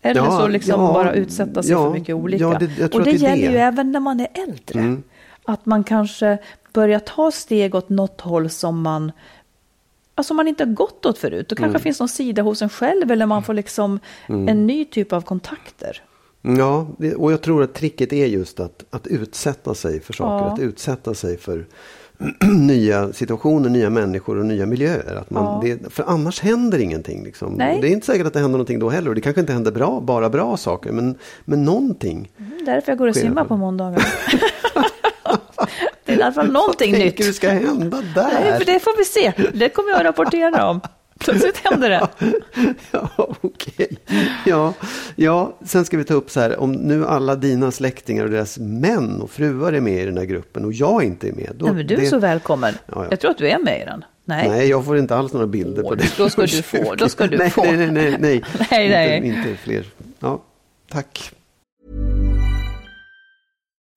A: Eller
B: Ja,
A: så liksom
B: ja,
A: bara utsätta sig
B: ja,
A: för mycket olika.
B: ja, det-
A: och det, gäller
B: det.
A: ju även när man är äldre.
B: Mm.
A: Att man kanske börjar ta steg åt något håll som man, alltså man inte har gått åt förut. Då kanske
B: Mm.
A: finns någon sida hos en själv eller man får liksom en ny typ av kontakter.
B: Ja, och jag tror att tricket är just att, att utsätta sig för saker.
A: Ja.
B: Att utsätta sig för nya situationer, nya människor och nya miljöer. Att man,
A: Ja.
B: det, för annars händer ingenting. Liksom. Det är inte säkert att det händer någonting då heller. Och det kanske inte händer bra, bara bra saker. Men, men någonting.
A: Mm, Därför jag går och simmar på måndagar. alla fall någonting
B: Vad
A: nytt.
B: tänker du ska hända där?
A: Nej, för det får vi se. Det kommer jag att rapportera om. Plötsligt händer det.
B: Ja, okej. Ja, ja, sen ska vi ta upp så här, om nu alla dina släktingar och deras män och fruar är med i den här gruppen och jag inte är med. Då,
A: Nej, men du är
B: det-
A: så välkommen.
B: Ja, ja.
A: Jag tror att du är med i den. Nej.
B: Nej, jag får inte alls några bilder på
A: Åh,
B: det.
A: då ska du få, då ska du
B: nej,
A: få.
B: Nej, nej, nej. nej.
A: Nej, nej.
B: Inte, inte fler. Ja, tack.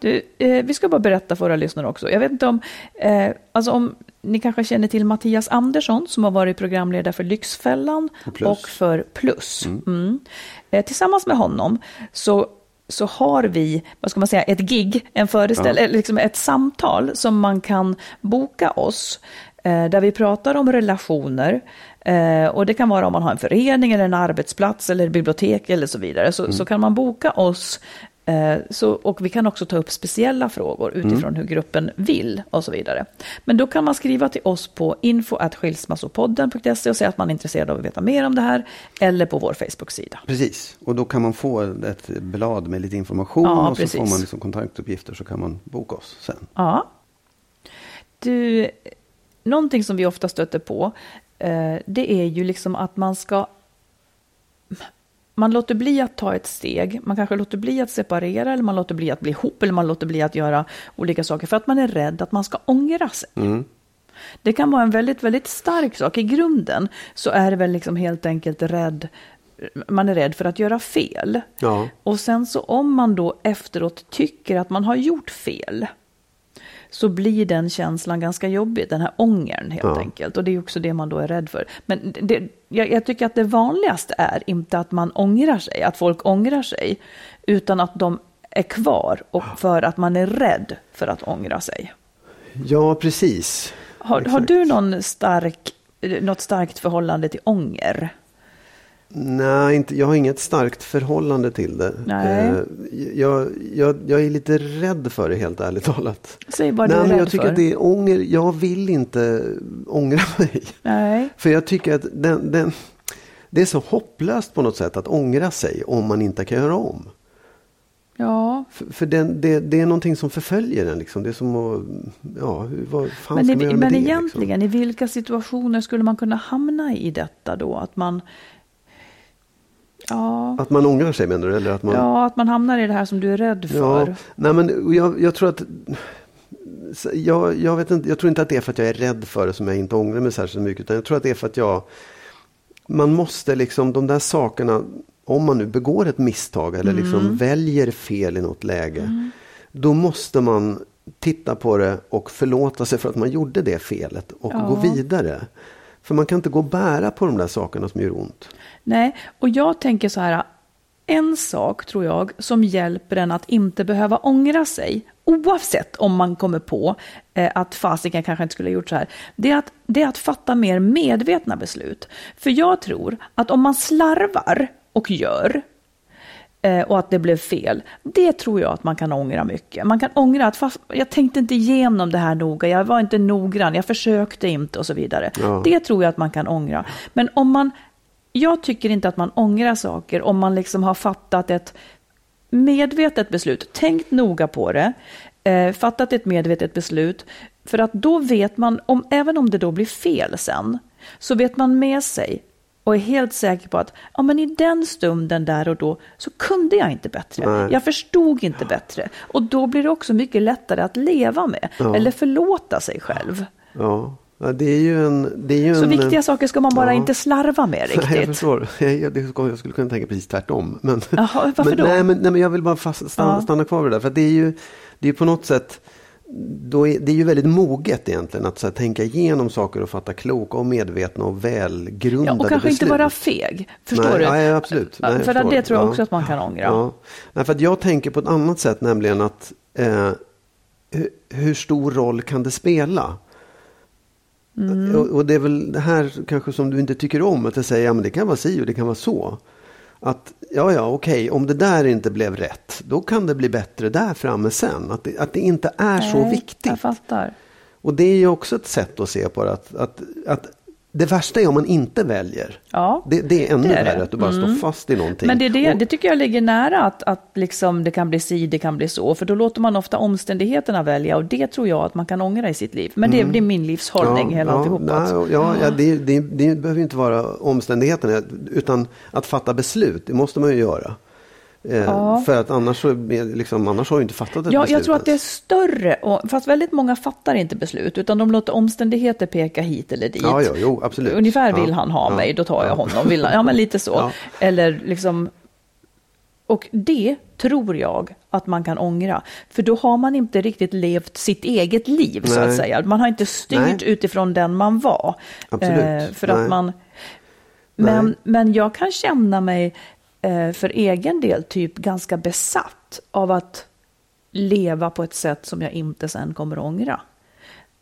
A: Du, eh, vi ska bara berätta för våra lyssnare också. Jag vet inte om, eh, alltså om ni kanske känner till Mattias Andersson som har varit programledare för Lyxfällan
B: Och
A: och för Plus. Mm. Eh, tillsammans med honom så, så har vi, vad ska man säga, ett gig, en föreställning, eller liksom ett samtal som man kan boka oss. Eh, där vi pratar om relationer. Eh, och det kan vara om man har en förening eller en arbetsplats eller bibliotek eller så vidare. Så, så kan man boka oss Eh, Så, och vi kan också ta upp speciella frågor utifrån hur gruppen vill och så vidare. Men då kan man skriva till oss på info.skilsmassopodden.se och säga att man är intresserad av att veta mer om det här. Eller på vår Facebook-sida.
B: Precis, och då kan man få ett blad med lite information
A: Ja,
B: och så
A: precis.
B: får man liksom kontaktuppgifter så kan man boka oss sen.
A: Ja. Du, någonting som vi ofta stöter på, eh, det är ju liksom att man ska... Man låter bli att ta ett steg, man kanske låter bli att separera, eller man låter bli att bli ihop, eller man låter bli att göra olika saker, för att man är rädd att man ska ångra sig. Det kan vara en väldigt, väldigt stark sak. I grunden så är det väl liksom helt enkelt rädd, man är rädd för att göra fel.
B: Ja.
A: Och sen så om man då efteråt tycker att man har gjort fel, så blir den känslan ganska jobbig, den här ångern helt
B: Ja.
A: enkelt. Och det är också det man då är rädd för. Men det, jag, jag tycker att det vanligaste är inte att man ångrar sig, att folk ångrar sig, utan att de är kvar och för att man är rädd för att ångra sig.
B: Ja, precis.
A: Har, har du någon stark, något starkt förhållande till ånger?
B: Nej, inte, jag har inget starkt förhållande till det.
A: Nej.
B: Eh, Jag, jag, jag är lite rädd för det helt ärligt talat.
A: Säg vad
B: Nej,
A: du är
B: men jag tycker
A: för.
B: att det är ånger. Jag vill inte ångra mig.
A: Nej.
B: För jag tycker att den, den, det är så hopplöst på något sätt att ångra sig om man inte kan göra om.
A: Ja,
B: För, för den, det, det är någonting som förföljer en. Liksom. Det är som att, ja, vad fan
A: men,
B: ska man göra med
A: men
B: det?
A: egentligen, i vilka situationer skulle man kunna hamna i detta då? Att man... Ja,
B: Liksom? Att man ångrar sig menar du? Eller att man,
A: ja, att man hamnar i det här som du är rädd för.
B: Ja, nej men jag, jag tror att jag, jag, vet inte, jag tror inte att det är för att jag är rädd för det som jag inte ångrar mig särskilt mycket. Utan jag tror att det är för att jag... Man måste liksom, de där sakerna, om man nu begår ett misstag eller liksom väljer fel i något läge. Då måste man titta på det och förlåta sig för att man gjorde det felet och gå vidare. För man kan inte gå och bära på de där sakerna som gör ont.
A: Nej, och jag tänker så här. En sak tror jag som hjälper en att inte behöva ångra sig, oavsett om man kommer på eh, att fasiken kanske inte skulle ha gjort så här, det är, att, det är att fatta mer medvetna beslut. För jag tror att om man slarvar och gör, och att det blev fel. Det tror jag att man kan ångra mycket. Man kan ångra att fast, jag tänkte inte igenom det här noga, jag var inte noggrann, jag försökte inte och så vidare.
B: Ja.
A: Det tror jag att man kan ångra. Men om man, jag tycker inte att man ångrar saker om man liksom har fattat ett medvetet beslut, tänkt noga på det, eh, fattat ett medvetet beslut. För att då vet man, om, även om det då blir fel sen, så vet man med sig och är helt säker på att ja, men i den stunden där och då så kunde jag inte bättre.
B: Nej.
A: Jag förstod inte bättre. Och då blir det också mycket lättare att leva med
B: Ja.
A: eller förlåta sig själv.
B: Ja, ja det är ju en... Det är ju
A: Så
B: en,
A: viktiga saker ska man bara inte slarva med
B: Nej, jag
A: riktigt.
B: förstår. Jag, skulle kunna tänka precis tvärtom. Men,
A: Jaha, varför
B: men,
A: då?
B: Nej men, nej, men jag vill bara fast, stanna, stanna kvar vid det där. För det är ju det är på något sätt, då är, det är ju väldigt moget egentligen att här, tänka igenom saker och fatta kloka och medvetna och välgrundade
A: Ja, och kanske
B: beslut.
A: inte vara feg. Förstår
B: nej,
A: du?
B: Nej, absolut. Nej,
A: för det tror jag
B: Ja.
A: också att man kan ångra.
B: Ja. Nej, för jag tänker på ett annat sätt, nämligen att eh, hur, hur stor roll kan det spela? Mm. Och, och, det är väl det här kanske som du inte tycker om, att jag säger ja, men det kan vara si och det kan vara så. Att ja, ja, okej, om det där inte blev rätt, då kan det bli bättre där framme sen. Att det, att det inte är Nej, så viktigt. Och det är ju också ett sätt att se på det. Att, att, att det värsta är om man inte väljer. Ja, det, det är ännu värre, att du bara mm. står fast i någonting.
A: Men det, det, det tycker jag ligger nära att, att liksom det kan bli si, det kan bli så. För då låter man ofta omständigheterna välja och det tror jag att man kan ångra i sitt liv. Men det, mm. det är min livshållning, ja, hela ja, alltihopa.
B: Nej, ja, ja, det, det, det behöver inte vara omständigheterna, utan att fatta beslut, det måste man ju göra. Eh, ja. För att annars, så, liksom, annars har du inte fattat ett
A: ja,
B: beslut.
A: Jag tror att det är större, och, fast väldigt många fattar inte beslut, utan de låter omständigheter peka hit eller dit.
B: Ja, ja jo, absolut.
A: Ungefär vill han ha mig, då tar jag honom. Vill han, ja, men lite så. Eller liksom, och det tror jag att man kan ångra. För då har man inte riktigt levt sitt eget liv, Nej. så att säga. Man har inte styrt Nej. utifrån den man var.
B: Absolut. Eh,
A: för att man... Men, men jag kan känna mig för egen del typ ganska besatt av att leva på ett sätt som jag inte sen kommer ångra.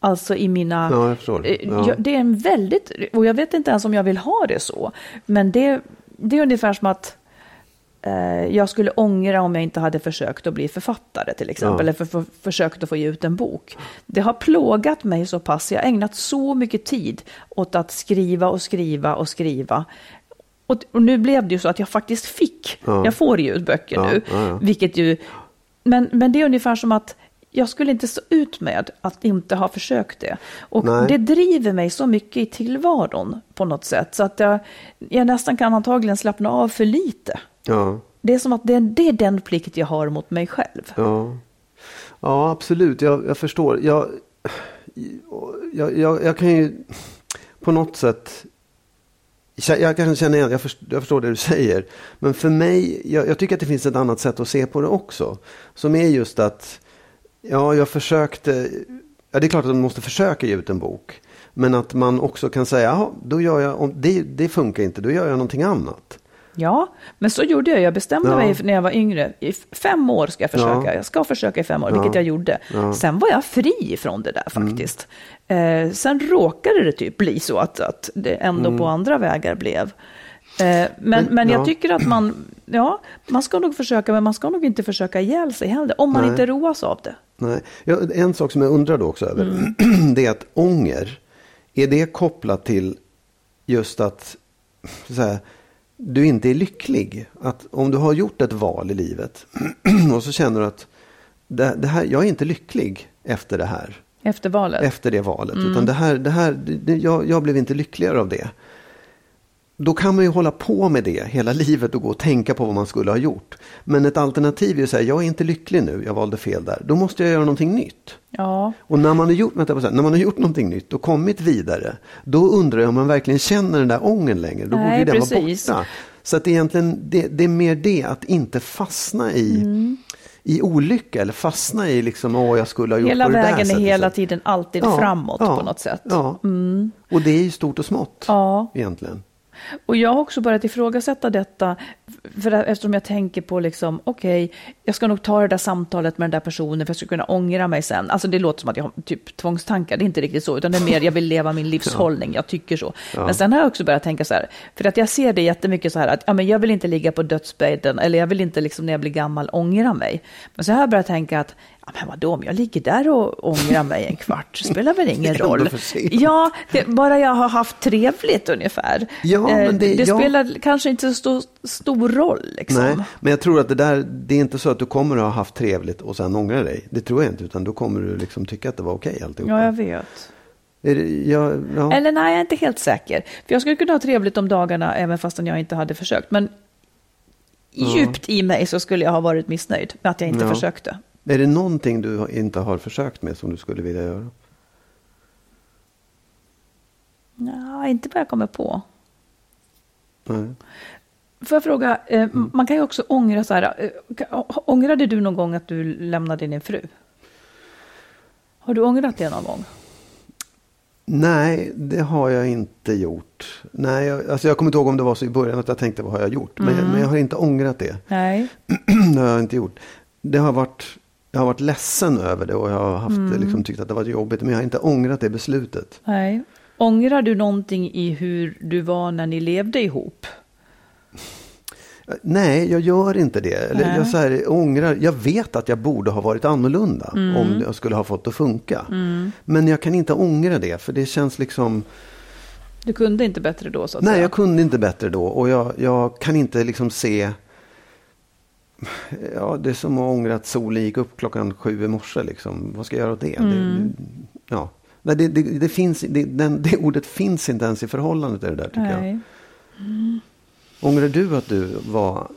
A: Alltså i mina...
B: Ja, jag förstår. Eh,
A: ja. Det är en väldigt... Och jag vet inte ens om jag vill ha det så. Men det, det är ungefär som att eh, jag skulle ångra om jag inte hade försökt att bli författare till exempel. Ja. Eller för, för, försökt att få ge ut en bok. Det har plågat mig så pass. Jag har ägnat så mycket tid åt att skriva och skriva och skriva. Och, och, nu blev det ju så att jag faktiskt fick, ja. jag får ju ut böcker ja, nu, ja, vilket ju, men, men det är ungefär som att jag skulle inte stå ut med att inte ha försökt det. Och Nej. det driver mig så mycket i tillvaron på något sätt, så att jag, jag nästan kan antagligen slappna av för lite. Det är som att det, det är den plikt jag har mot mig själv.
B: Ja, ja absolut, jag, jag förstår. Jag, jag, jag, jag kan ju på något sätt jag kanske känner igen, jag förstår, jag förstår det du säger. Men för mig, jag, jag, tycker att det finns ett annat sätt att se på det också. Som är just att, ja, jag försökte, ja det är klart att man måste försöka ge ut en bok. Men att man också kan säga, ja, då gör jag, om det, det funkar inte, då gör jag någonting annat.
A: Ja, men så gjorde jag. Jag bestämde ja. mig när jag var yngre. I fem år ska jag försöka. Ja. Jag ska försöka i fem år, ja. vilket jag gjorde. Sen var jag fri från det där faktiskt. Mm. Eh, sen råkade det typ bli så att, att det ändå mm. på andra vägar blev. Eh, men, men, men jag tycker att man, ja, man ska nog försöka, men man ska nog inte försöka ihjäl sig heller, om man Nej. inte roas av det.
B: Nej. En sak som jag undrar då också över, mm. det är att ånger, är det kopplat till just att så här, du inte är lycklig. Att om du har gjort ett val i livet och så känner du att det, det, här, jag är inte lycklig efter det här.
A: Efter valet?
B: Efter det valet. Mm. Utan det här, det här, det, jag, jag blev inte lyckligare av det. Då kan man ju hålla på med det hela livet och gå och tänka på vad man skulle ha gjort. Men ett alternativ är att säga, jag är inte lycklig nu, jag valde fel där. Då måste jag göra någonting nytt.
A: Ja.
B: Och när man, har gjort, vänta, när man har gjort någonting nytt och kommit vidare, då undrar jag om man verkligen känner den där ången längre. Då
A: Nej,
B: borde den
A: precis.
B: vara borta. Så att egentligen, det, det är mer det, att inte fastna i mm i olycka eller fastna i liksom, åh jag skulle ha gjort
A: hela
B: på det där
A: Hela vägen
B: är
A: hela tiden alltid ja, framåt
B: ja,
A: på något sätt.
B: Ja, mm. och det är ju stort och smått ja. egentligen.
A: Och jag har också börjat ifrågasätta detta, för eftersom jag tänker på liksom, okej, okay, jag ska nog ta det där samtalet med den där personen för jag ska kunna ångra mig sen. Alltså det låter som att jag har typ tvångstankar, det är inte riktigt så, utan det är mer jag vill leva min livshållning, jag tycker så. Ja. Men sen har jag också börjat tänka så här, för att jag ser det jättemycket så här att ja, men jag vill inte ligga på dödsbädden, eller jag vill inte liksom när jag blir gammal ångra mig. Men så har jag börjat tänka att men vadå, om jag ligger där och ångrar mig en kvart, spelar väl ingen roll. Ja, det, bara jag har haft trevligt ungefär.
B: Ja, men eh, det,
A: det ja. spelar kanske inte så stor, stor roll. Liksom. Nej,
B: men jag tror att det där, det är inte så att du kommer att ha haft trevligt och sen ångra dig. Det tror jag inte, utan då kommer du liksom tycka att det var okej alltihopa.
A: Ja, jag vet.
B: Det, ja, ja.
A: Eller nej, jag är inte helt säker. För jag skulle kunna ha trevligt om dagarna även fastän jag inte hade försökt. Men djupt i mig så skulle jag ha varit missnöjd med att jag inte försökte.
B: Är det någonting du inte har försökt med som du skulle vilja göra?
A: Ja, inte vad jag kommer på.
B: Nej.
A: Får jag fråga, eh, mm. man kan ju också ångra så här, eh, ångrade du någon gång att du lämnade din fru? Har du ångrat det någon gång?
B: Nej, det har jag inte gjort. Nej, jag, alltså jag kommer inte ihåg om det var så i början att jag tänkte vad har jag gjort. Men, mm. men jag har inte ångrat det.
A: Nej.
B: det har jag inte gjort. Det har varit jag har varit ledsen över det och jag har haft, mm. liksom, tyckt att det var jobbigt. Men jag har inte ångrat det beslutet.
A: Nej. Ångrar du någonting i hur du var när ni levde ihop?
B: Nej, jag gör inte det. Eller jag, så här, ångrar, jag vet att jag borde ha varit annorlunda
A: Mm.
B: om jag skulle ha fått det att funka. Men jag kan inte ångra det, för det känns liksom...
A: Du kunde inte bättre då så att
B: Nej,
A: säga?
B: jag kunde inte bättre då. Och jag, jag kan inte liksom se... Ja, det är som att ångra att solen gick upp klockan sju i morse. Liksom. Vad ska jag göra åt det?
A: Mm.
B: det ja. Nej, det, det, det, finns, det, den, det ordet finns inte ens i förhållande till det där, tycker jag.
A: Nej.
B: Ångrar du att du var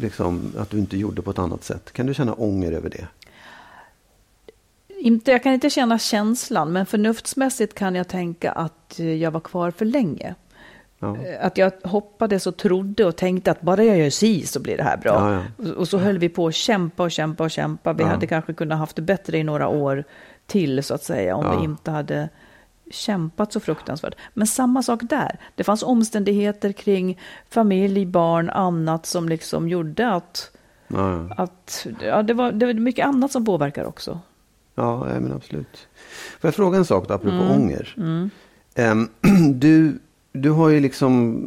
B: liksom, att du inte gjorde på ett annat sätt? Kan du känna ånger över det?
A: Inte, jag kan inte känna känslan, men förnuftsmässigt kan jag tänka att jag var kvar för länge.
B: Ja.
A: Eh, Att jag hoppades och trodde och tänkte att bara jag gör si så blir det här bra.
B: Ja,
A: Och- Och så höll vi på att kämpa och kämpa och kämpa. Vi
B: Ja.
A: hade kanske kunnat haft det bättre i några år till så att säga om
B: Ja.
A: vi inte hade kämpat så fruktansvärt. Men samma sak där. Det fanns omständigheter kring familj, barn, annat som liksom gjorde att,
B: Ja, ja.
A: att ja, det, var, det var mycket annat som påverkar också.
B: ja ja, men absolut. Får jag fråga en sak då, apropå
A: Mm.
B: ånger? Ehm, du, du har ju liksom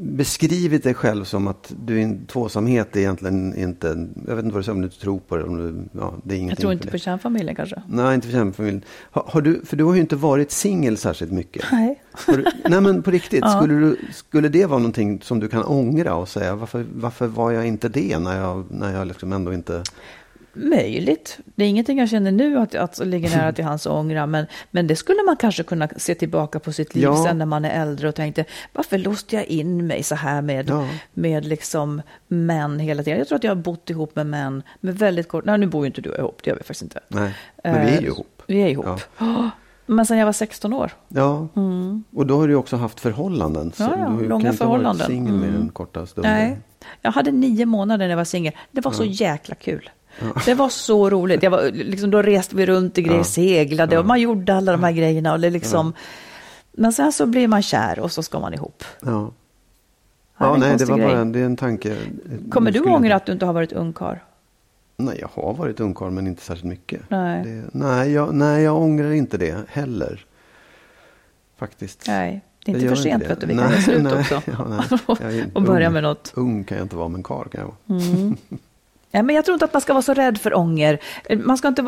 B: beskrivit dig själv som att du är en tvåsamhet är egentligen inte, jag vet inte vad du säger, om du tror på det, om du, ja, det är ingenting
A: Jag tror inte på kärnfamiljen kanske.
B: Nej, inte för kärnfamiljen. Har, har du, för du har ju inte varit singel särskilt mycket.
A: Nej.
B: Du, nej men på riktigt,
A: Ja.
B: skulle, du, skulle det vara någonting som du kan ångra och säga varför, varför var jag inte det när jag, när jag liksom ändå inte...
A: Möjligt. Det är ingenting jag känner nu att, att ligger nära till hans ångra, men, men det skulle man kanske kunna se tillbaka på sitt liv
B: Ja.
A: sen när man är äldre och tänkte, varför låste jag in mig så här med,
B: Ja.
A: med liksom män hela tiden? Jag tror att jag har bott ihop med män med väldigt kort, nej nu bor ju inte du ihop, det gör vi faktiskt inte.
B: Nej, men vi är ju
A: Eh,
B: ihop.
A: Vi är ihop.
B: Ja.
A: Men sen jag var 16 år.
B: Ja, och då har du också haft förhållanden. så
A: Mm. Ja, ja,
B: du
A: långa
B: kan inte ha varit
A: förhållanden.
B: singel med
A: Mm.
B: den korta stunden.
A: Nej, jag hade nio månader när jag var singel. Det var så jäkla kul. Det var så roligt. Jag var, liksom, då reste vi runt i grejer, seglade och man gjorde alla de här grejerna. Och det liksom... Men sen så blir man kär och så ska man ihop.
B: Ja,
A: Ja,
B: nej, det var bara
A: grej.
B: en, det är en tanke.
A: Kommer du ångra att du inte har varit ungkarl?
B: Nej, jag har varit ungkarl men inte särskilt mycket.
A: Nej.
B: Det, nej, jag, nej, jag ångrar inte det heller. Faktiskt.
A: Nej, det är inte för sent vet du. Vi kan
B: Nej,
A: slut
B: nej,
A: också.
B: ja, nej.
A: Och börja
B: ung.
A: med något.
B: Ung kan jag inte vara, men karl kan jag vara.
A: Ja, men jag tror inte att man ska vara så rädd för ånger. Man ska inte.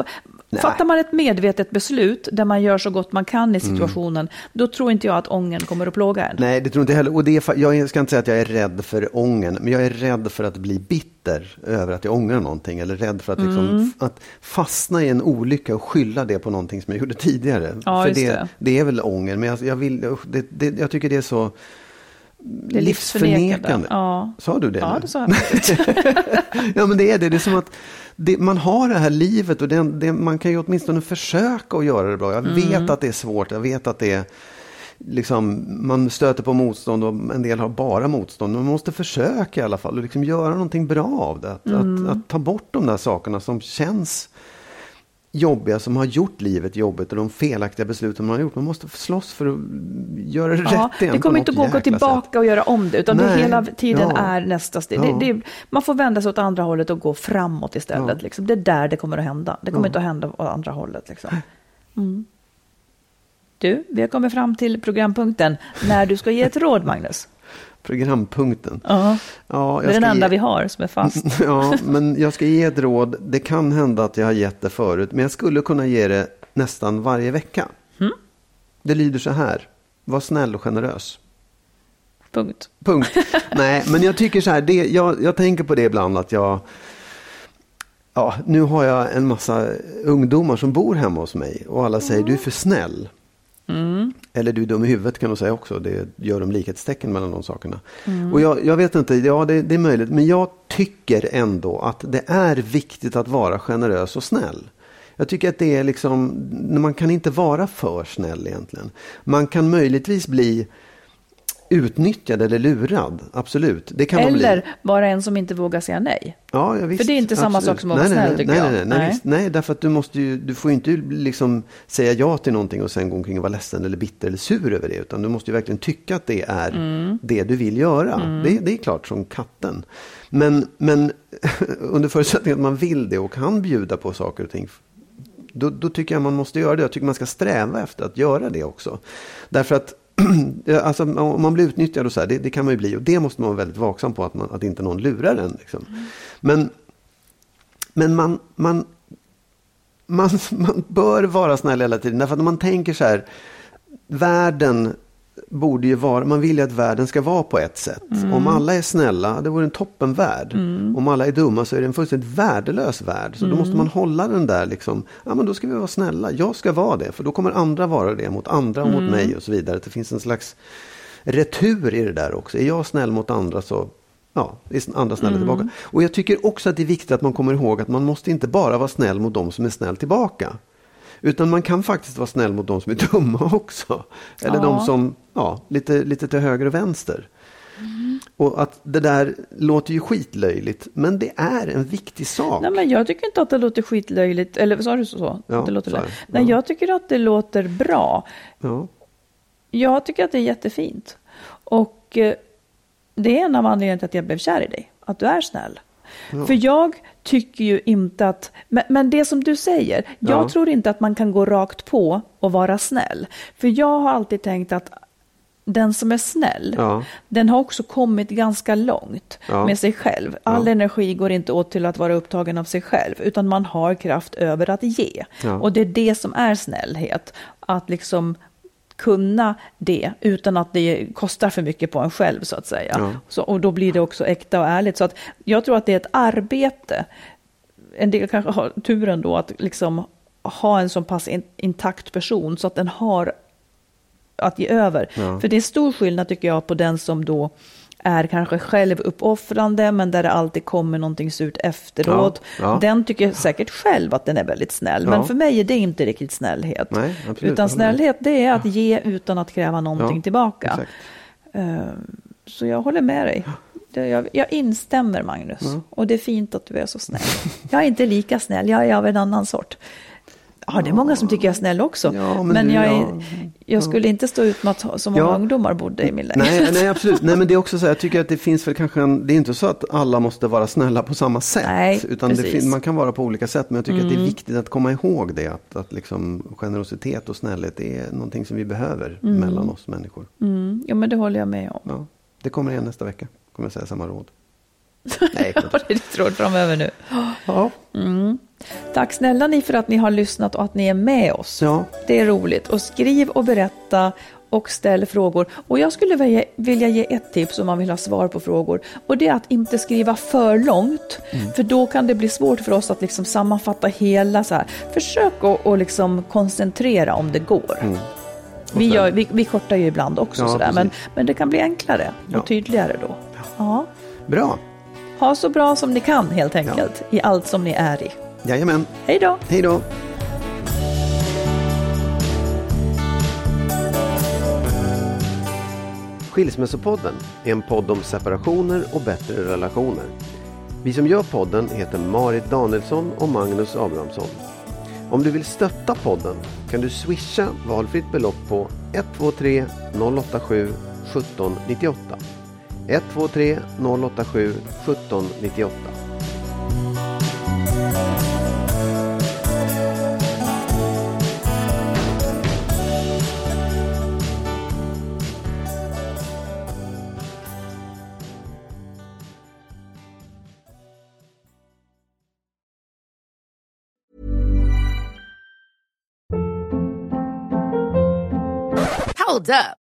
B: Nej.
A: Fattar man ett medvetet beslut där man gör så gott man kan i
B: Mm.
A: situationen, då tror inte jag att ången kommer att plåga en.
B: Nej, det tror inte heller. Och det är, jag ska inte säga att jag är rädd för ången, men jag är rädd för att bli bitter över att jag ångrar någonting. Eller rädd för att, liksom,
A: Mm.
B: att fastna i en olycka och skylla det på någonting som jag gjorde tidigare.
A: Ja,
B: för det,
A: det.
B: det är väl ånger, men jag, jag, vill, det, jag tycker det är så
A: Det livsförnekande. Ja.
B: Sa du det?
A: Ja,
B: nu?
A: det sa jag
B: ja, men det är det. Det är som att det, man har det här livet och det, det, man kan ju åtminstone försöka att göra det bra. Jag vet att det är svårt. Jag vet att det är liksom, man stöter på motstånd och en del har bara motstånd. Men man måste försöka i alla fall och liksom göra någonting bra av det. Att, att, att ta bort de där sakerna som känns jobbiga, som har gjort livet jobbigt och de felaktiga besluten man har gjort. Man måste slåss för att göra det
A: Ja,
B: rätt igen.
A: det kommer inte gå att gå
B: jäkla
A: tillbaka
B: sätt.
A: och göra om det, utan det
B: Nej,
A: hela tiden
B: ja.
A: är nästa steg.
B: Ja.
A: Det, det, man får vända sig åt andra hållet och gå framåt istället.
B: Ja.
A: Liksom. Det är där det kommer att hända. Det kommer inte att hända åt andra hållet. Liksom. Mm. Du, vi har kommit fram till programpunkten när du ska ge ett råd, Magnus.
B: Programpunkten.
A: Ja,
B: Ja,
A: det är den enda
B: ge-
A: vi har som är fast.
B: Ja, men jag ska ge ett råd. Det kan hända att jag har gett det förut, men jag skulle kunna ge det nästan varje vecka.
A: Mm.
B: Det lyder så här. Var snäll och generös.
A: Punkt.
B: Punkt. Nej, men jag tycker så här. Det, jag, jag tänker på det ibland att jag... Ja, nu har jag en massa ungdomar som bor hemma hos mig och alla säger du är för snäll. Eller du är dum i huvudet kan de säga också. Det gör de likhetstecken mellan de sakerna. Och jag, jag vet inte, ja det, det är möjligt. Men jag tycker ändå att det är viktigt att vara generös och snäll. Jag tycker att det är liksom, man kan inte vara för snäll egentligen. Man kan möjligtvis bli utnyttjad eller lurad, absolut. Det kan man bli.
A: Eller bara en som inte vågar säga nej.
B: Ja, ja, visst,
A: För det är inte samma
B: absolut.
A: sak som att vara
B: nej, nej,
A: snäll, tycker
B: nej,
A: jag.
B: Nej, nej, nej,
A: Nej.
B: visst. nej, därför att du måste ju, du får ju inte liksom säga ja till någonting och sen gå omkring och vara ledsen eller bitter eller sur över det. Utan du måste ju verkligen tycka att det är
A: Mm.
B: det du vill göra. Det, det är klart som katten. Men, men under förutsättning att man vill det och kan bjuda på saker och ting. Då, då tycker jag man måste göra det. Jag tycker man ska sträva efter att göra det också. Därför att alltså, om man blir utnyttjad och så här, det, det, kan man ju bli. Och det måste man vara väldigt vaksam på, att, man, att inte någon lurar en. Liksom. Mm. Men, men man, man, man, man bör vara snäll hela tiden. Därför att om man tänker så här, världen borde ju vara, man vill ju att världen ska vara på ett sätt. Mm. Om alla är snälla, det vore en toppenvärld. Mm. Om alla är dumma så är det en fullständigt värdelös värld. Så mm. då måste man hålla den där liksom, ja men då ska vi vara snälla. Jag ska vara det, för då kommer andra vara det mot andra och mot mm. mig och så vidare. Det finns en slags retur i det där också. Är jag snäll mot andra så Ja, andra snälla mm. tillbaka. Och jag tycker också att det är viktigt att man kommer ihåg att man måste inte bara vara snäll mot de som är snäll tillbaka. Utan man kan faktiskt vara snäll mot de som är dumma också. Eller ja. de som, ja, lite, lite till höger och vänster. Mm. Och att det där låter ju skitlöjligt, men det är en viktig sak.
A: Nej, men jag tycker inte att det låter skitlöjligt. Eller sa du så? Ja, att det låter så Nej, jag tycker att det låter bra. Ja. Jag tycker att det är jättefint. Och eh, det är en av anledningarna till att jag blev kär i dig. Att du är snäll. Ja. För jag tycker ju inte att, men, men det som du säger, jag tror inte att man kan gå rakt på och vara snäll. För jag har alltid tänkt att den som är snäll, ja. den har också kommit ganska långt ja. med sig själv. All ja. energi går inte åt till att vara upptagen av sig själv, utan man har kraft över att ge. Och det är det som är snällhet, att liksom kunna det utan att det kostar för mycket på en själv så att säga. Ja. Så, och då blir det också äkta och ärligt. Så att jag tror att det är ett arbete. En del kanske har turen då att liksom ha en så pass intakt person så att den har att ge över. Ja. För det är stor skillnad tycker jag på den som då är kanske självuppoffrande men där det alltid kommer någonting surt efteråt. Ja, ja. Den tycker säkert själv att den är väldigt snäll. Ja. Men för mig är det inte riktigt snällhet. Nej, utan snällhet det är att ge utan att kräva någonting tillbaka. Uh, så jag håller med dig. Jag, jag instämmer Magnus. Och det är fint att du är så snäll. Jag är inte lika snäll, jag är av en annan sort. Ja, det är många som tycker jag är snäll också. Ja, men, men jag, är, jag skulle inte stå ut med att så många ja. ungdomar bodde i min lägenhet.
B: Nej, nej, absolut. Nej, men det är också så jag tycker att det finns väl kanske en, det är inte så att alla måste vara snälla på samma sätt. Nej, utan det, man kan vara på olika sätt. Men jag tycker mm. att det är mm. viktigt att komma ihåg det. Att, att liksom generositet och snällhet är någonting som vi behöver mm. mellan oss människor.
A: Mm. Ja, men det håller jag med om.
B: Ja, det kommer igen nästa vecka. Kommer jag säga samma råd.
A: Nej, det är ditt råd framöver nu. Ja. Mm. Tack snälla ni för att ni har lyssnat och att ni är med oss. Ja. Det är roligt. Och skriv och berätta och ställ frågor. Och jag skulle vilja ge ett tips om man vill ha svar på frågor. Och det är att inte skriva för långt. Mm. För då kan det bli svårt för oss att liksom sammanfatta hela så här. Försök att och liksom koncentrera om det går. Mm. Vi, gör, vi, vi, kortar ju ibland också ja, sådär, men, men det kan bli enklare och ja. tydligare då. Ja.
B: Bra.
A: Ha så bra som ni kan helt enkelt i allt som ni är i.
B: Jajamän.
A: Hej då.
B: Hej då. Skilsmässopodden är en podd om separationer och bättre relationer. Vi som gör podden heter Marit Danielsson och Magnus Abrahamsson. Om du vill stötta podden kan du swisha valfritt belopp på 123 087 1798. 123 087 1798.
C: Hold up.